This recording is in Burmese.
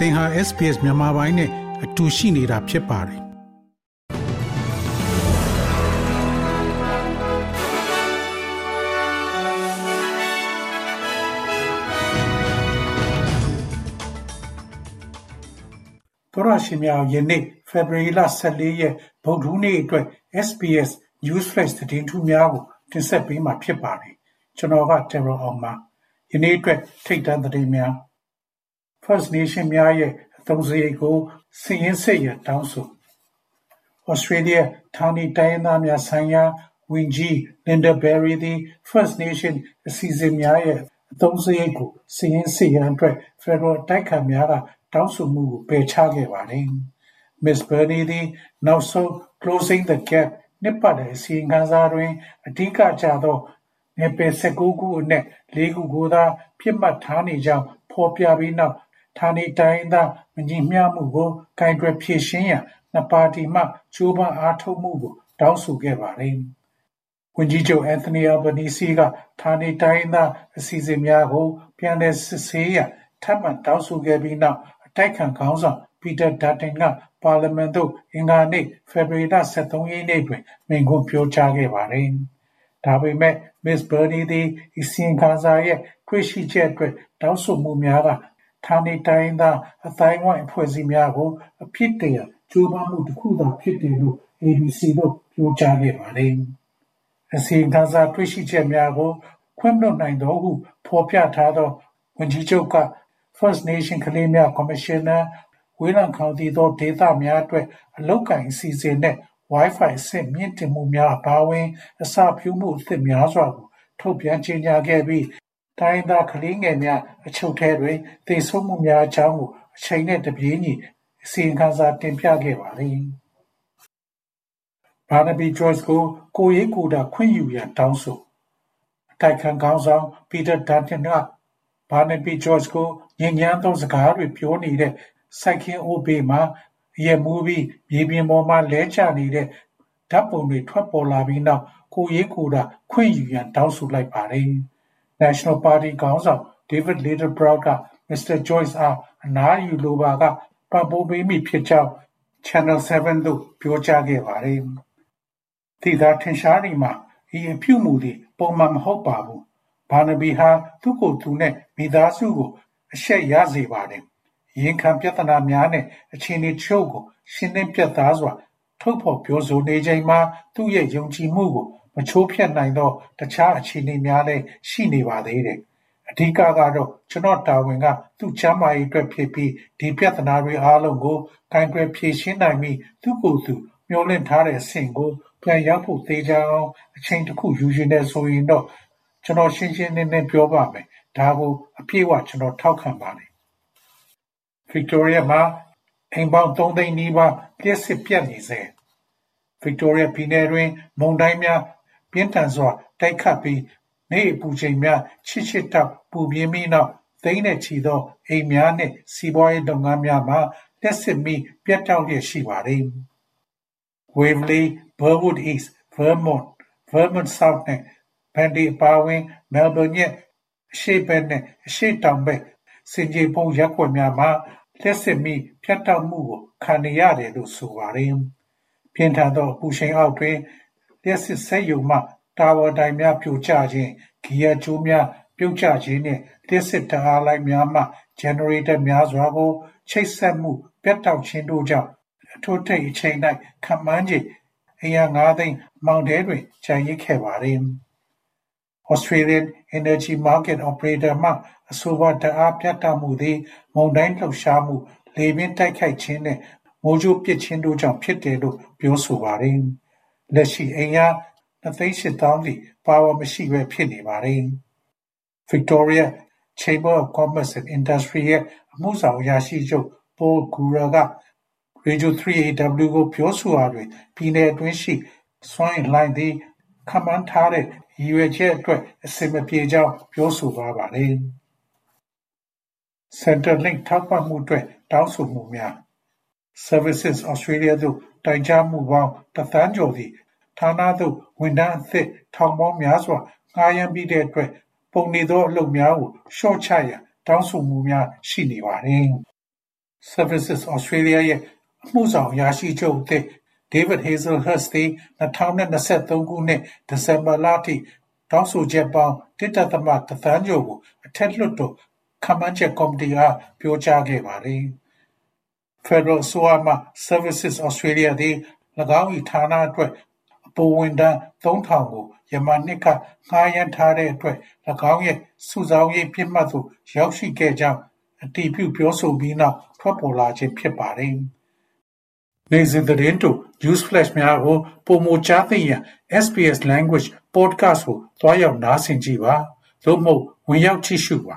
သင်ဟာ SPS မြန်မာပိုင်းနဲ့အတူရှိနေတာဖြစ်ပါတယ်တော်ရရှိမြောင်ယနေ့ February လ14ရက်ဗုဒ္ဓဟူးနေ့အတွက် SPS News Flash သတင်းထူးများကိုတင်ဆက်ပေးမှာဖြစ်ပါတယ်ကျွန်တော်က Terror အောင်ပါယနေ့အတွက်ထိတ်တန့်သတင်းများ First Nation များရဲ့အသုံးစရိတ်ကိုစီရင်စစ်ရတောင်းဆို Australia ဌာနေတိုင်းသားများဆိုင်ရာဝန်ကြီး Linda Berry သည် First Nation အစီအစဉ်များရဲ့အသုံးစရိတ်ကိုစီရင်စစ်ရန်အတွက် Federal တိုက်ခံများကတောင်းဆိုမှုကိုပယ်ချခဲ့ပါတယ်။ Ms. Berry သည် နောက်ဆုံး Closing the Gap နှစ်ပတ်တဲ့အစီရင်ခံစာတွင် အဓိကကျသောနယ်ပယ်19ခုအနက် ၄ ခုကိုသာပြစ်မှတ်ထားနေကြောင်း ဖော်ပြပြီးနောက် ဌာနေတိုင်းသားမညီမျှမှုကိုကင်တွယ်ဖြေရှင်းရန် နှစ်ပါတီမှ ကြိုးပမ်းအားထုတ်မှုကို တောင်းဆိုခဲ့ပါတယ်။ဝန်ကြီးချုပ်အန်သိုနီအယ်ဘနီစီကဌာနေတိုင်းသားအစီအစဉ်များကို ပြန်လည်စစ်ဆေးရန် ထပ်မံတောင်းဆိုခဲ့ပြီးနောက် အတိုက်ခံခေါင်းဆောင်ပီတာဒါတင်ကပါလီမန်သို့ အင်္ဂါနေ့ ဖေဖော်ဝါရီလ23ရက်နေ့တွင် မိန့်ခွန်းပြောကြားခဲ့ပါတယ်။ဒါပေမဲ့ Ms. Bernie သည် အစီရင်ခံစာရဲ့ တွေ့ရှိချက်အတွက် တောင်းဆိုမှုများက ဌာနေတိုင်းသားအသိုင်းအဝိုင်းအဖွဲ့အစည်းများကို အဖြစ်တရကြိုးပမ်းမှုတစ်ခုသာဖြစ်တယ်လို့ ABC တို့ပြောကြားခဲ့ပါတယ်။အစီရင်ခံစာတွေ့ရှိချက်များကို ခွင့်လွှတ်နိုင်သောဟုဖော်ပြထားသောဝန်ကြီးချုပ်က First Nation ကလေးများကော်မရှင်နာဝေးလံခေါင်သီသောဒေသများအတွက်အလောက်ကိုင်အစီအစဉ်နဲ့ Wi-Fi အဆင့်မြင့်တင်မှုများအပါအဝင် အစပြုမှုအသစ်များစွာကိုထုတ်ပြန်ကြေညာခဲ့ပြီး တိုင်းသားကလေးငယ်များအချုပ်ထဲတွင်သေဆုံးမှုများအကြောင်းကိုအချိန်နဲ့တပြေးညီအစီရင်ခံစာတင်ပြခဲ့ပါသည်။ဘာနဘီဂျော့စ်ကိုကိုရေးကိုတာခွင့်ယူရန်တောင်းဆိုအတိုက်ခံခေါင်းဆောင်ပီတာဒါတင်ကဘာနဘီဂျော့စ်ကိုညဉ့်ညမ်းသောစကားတွေပြောနေတဲ့စိုက်ခင်းအိုးဘေးမှာရဲမူပြီးမြေပြင်ပေါ်မှာလဲကျနေတဲ့ဓာတ်ပုံတွေထွက်ပေါ်လာပြီးနောက်ကိုရေးကိုတာခွင့်ယူရန်တောင်းဆိုလိုက်ပါတယ်။ National Party ခေါင်းဆောင် David Littleproud က Mr. Joyce အား အနားယူလိုပါက ပံ့ပိုးပေးမိဖြစ်ကြောင်း Channel 7 သို့ ပြောကြားခဲ့ပါတယ်။သိသာထင်ရှားနေမှာဤအပြုမူသည် ပုံမှန်မဟုတ်ပါဘူး။ဘာနဘီဟာသူ့ကိုယ်သူနဲ့မိသားစုကို အရှက်ရစေပါတယ်။ရင်ခံပြဿနာများနဲ့အခြေအနေချို့ကို ရှင်းလင်းပြတ်သားစွာ ထုတ်ဖော်ပြောဆိုနေချိန်မှာသူ့ရဲ့ယုံကြည်မှုကိုမ ချိုးဖျက်နိုင်သောတခြားအခြေအနေများလည်းရှိနေပါသေးတယ်။အဓိကကတော့ကျွန်တော်တာဝန်ကသူ့ကျန်းမာရေးအတွက်ဖြစ်ပြီးဒီပြဿနာတွေအားလုံးကိုကင်တွယ်ဖြေရှင်းနိုင်ပြီးသူ့ကိုယ်သူမျှော်လင့်ထားတဲ့အဆင့်ကိုပြန်ရောက်ဖို့သေချာအောင်အချိန်တစ်ခုယူရှင်တဲ့ဆိုရင်တော့ကျွန်တော်ရှင်းရှင်းလင်းလင်းပြောပါမယ်။ဒါကိုအပြည့်အဝကျွန်တော်ထောက်ခံပါတယ်။ Victoria မှာအိမ်ပေါင်း3သိန်းနီးပါးလျှက်စစ်ပြတ်နေစေ။ Victoria ပြည်နယ်တွင် မုန်တိုင်းများ ပြင်းထန်စွာ တိုက်ခတ်ပြီး နေ့အပူချိန်များချစ်ချစ်တောက် ပူပြင်းပြီးနောက် သိန်းနဲ့ချီသော အိမ်များနှင့် စီးပွားရေးလုပ်ငန်းများမှာ လျှက်စစ်မီး ပြတ်တောက်လျက်ရှိပါသည်။ Waverley, Burwood East, Vermont, Vermont South နဲ့ Bundy အပါအဝင် Melbourne ရဲ့ အရှေ့ဘက်နဲ့အရှေ့တောင်ဘက် ဆင်ခြေဖုံးရပ်ကွက်များမှာ လျှပ်စစ်မီးဖြတ်တောက်မှုကို ခံနေရတယ်လို့ ဆိုပါတယ်။ပြင်းထန်သော အပူရှိန်အောက်တွင် လျှပ်စစ်စက်ရုံမှ တာဝါတိုင်များ ပြိုကျခြင်း၊ဂီယာကြိုးများ ပြုတ်ကျခြင်းနှင့် လျှပ်စစ်ဓာတ်အားလိုင်းများမှ ဂျက်နရေတာများစွာကို ချိတ်ဆက်မှု ပြတ်တောက်ခြင်းတို့ကြောင့် အထွဋ်အထိပ်အချိန်၌ခန့်မှန်းခြေ အိမ်ယာ ငါးသိန်းအမှောင်ထဲတွင် ကျန်ရစ်ခဲ့ပါသည်။ Australian Energy Market Operator မှ အဆိုပါ ဓာတ်အားပြတ်တောက်မှုသည် မုန်တိုင်းလှုပ်ရှားမှု၊လေပြင်းတိုက်ခတ်ခြင်းနှင့် မိုးကြိုးပစ်ခြင်းတို့ကြောင့် ဖြစ်တယ်လို့ ပြောဆိုပါတယ်။ လက်ရှိ အိမ်ယာနှစ်သိန်းရှစ်သောင်းစီပါဝါမရှိဘဲ ဖြစ်နေပါတယ်။ Victoria Chamber of Commerce and Industry ရဲ့ အမှုဆောင်အရာရှိချုပ် Paul Gura က Radio 3AW ကို ပြောဆိုရာတွင်ပြည်နယ်အတွင်းရှိ စွမ်းအင်လှိုင်းသည် ခန့်မှန်းထားတဲ့ ရည်ရွယ်ချက်အတွက် အဆင်မပြေကြောင်း ပြောဆိုသွားပါတယ်။ Centrelink ထောက်ပံ့မှုအတွက် တောင်းဆိုမှုများ Services Australia သို့ တိုင်ကြားမှုပေါင်းတစ်သန်းကျော်သည် ဌာနသို့ ဝန်ထမ်းအသစ် ထောင်ပေါင်းများစွာ ငှားရမ်းပြီးတဲ့အတွက် ပုံနေသောအလုပ်များကို လျှော့ချရန် တောင်းဆိုမှုများ ရှိနေပါသည် Services Australia ရဲ့ အမှုဆောင်ရာရှိချုပ်အသစ် David Hazelhurst သည်2023ခုနှစ် ဒီဇင်ဘာလအထိ တောင်းဆိုချက်ပေါင်း1.3သန်းကျော်ကို အထက်လွှတ်တော် ခန့်မှန်းချက်ကော်မတီအား ပြောကြားခဲ့ပါသည်။ Federal အစိုးရမှ Services Australia သည်၎င်း၏ဌာနအတွက် အပိုဝန်ထမ်း 3000 ကို ယမန်နှစ်က ငှားရမ်းထားတဲ့အတွက်၎င်းရဲ့ စုဆောင်းရေးပြစ်မှတ်သို့ ရောက်ရှိခဲ့ကြောင်း အတည်ပြုပြောဆိုပြီးနောက် ထွက်ပေါ်လာခြင်း ဖြစ်ပါတယ်။နေ့စဉ်သတင်းတူ News Flash များကိုပုံမကြားသိရန် SPS Language Podcast ကိုတွားရောက်နားဆင်ကြည့်ပါ သို့မဟုတ် ဝင်ရောက်ကြည့်ရှုပါ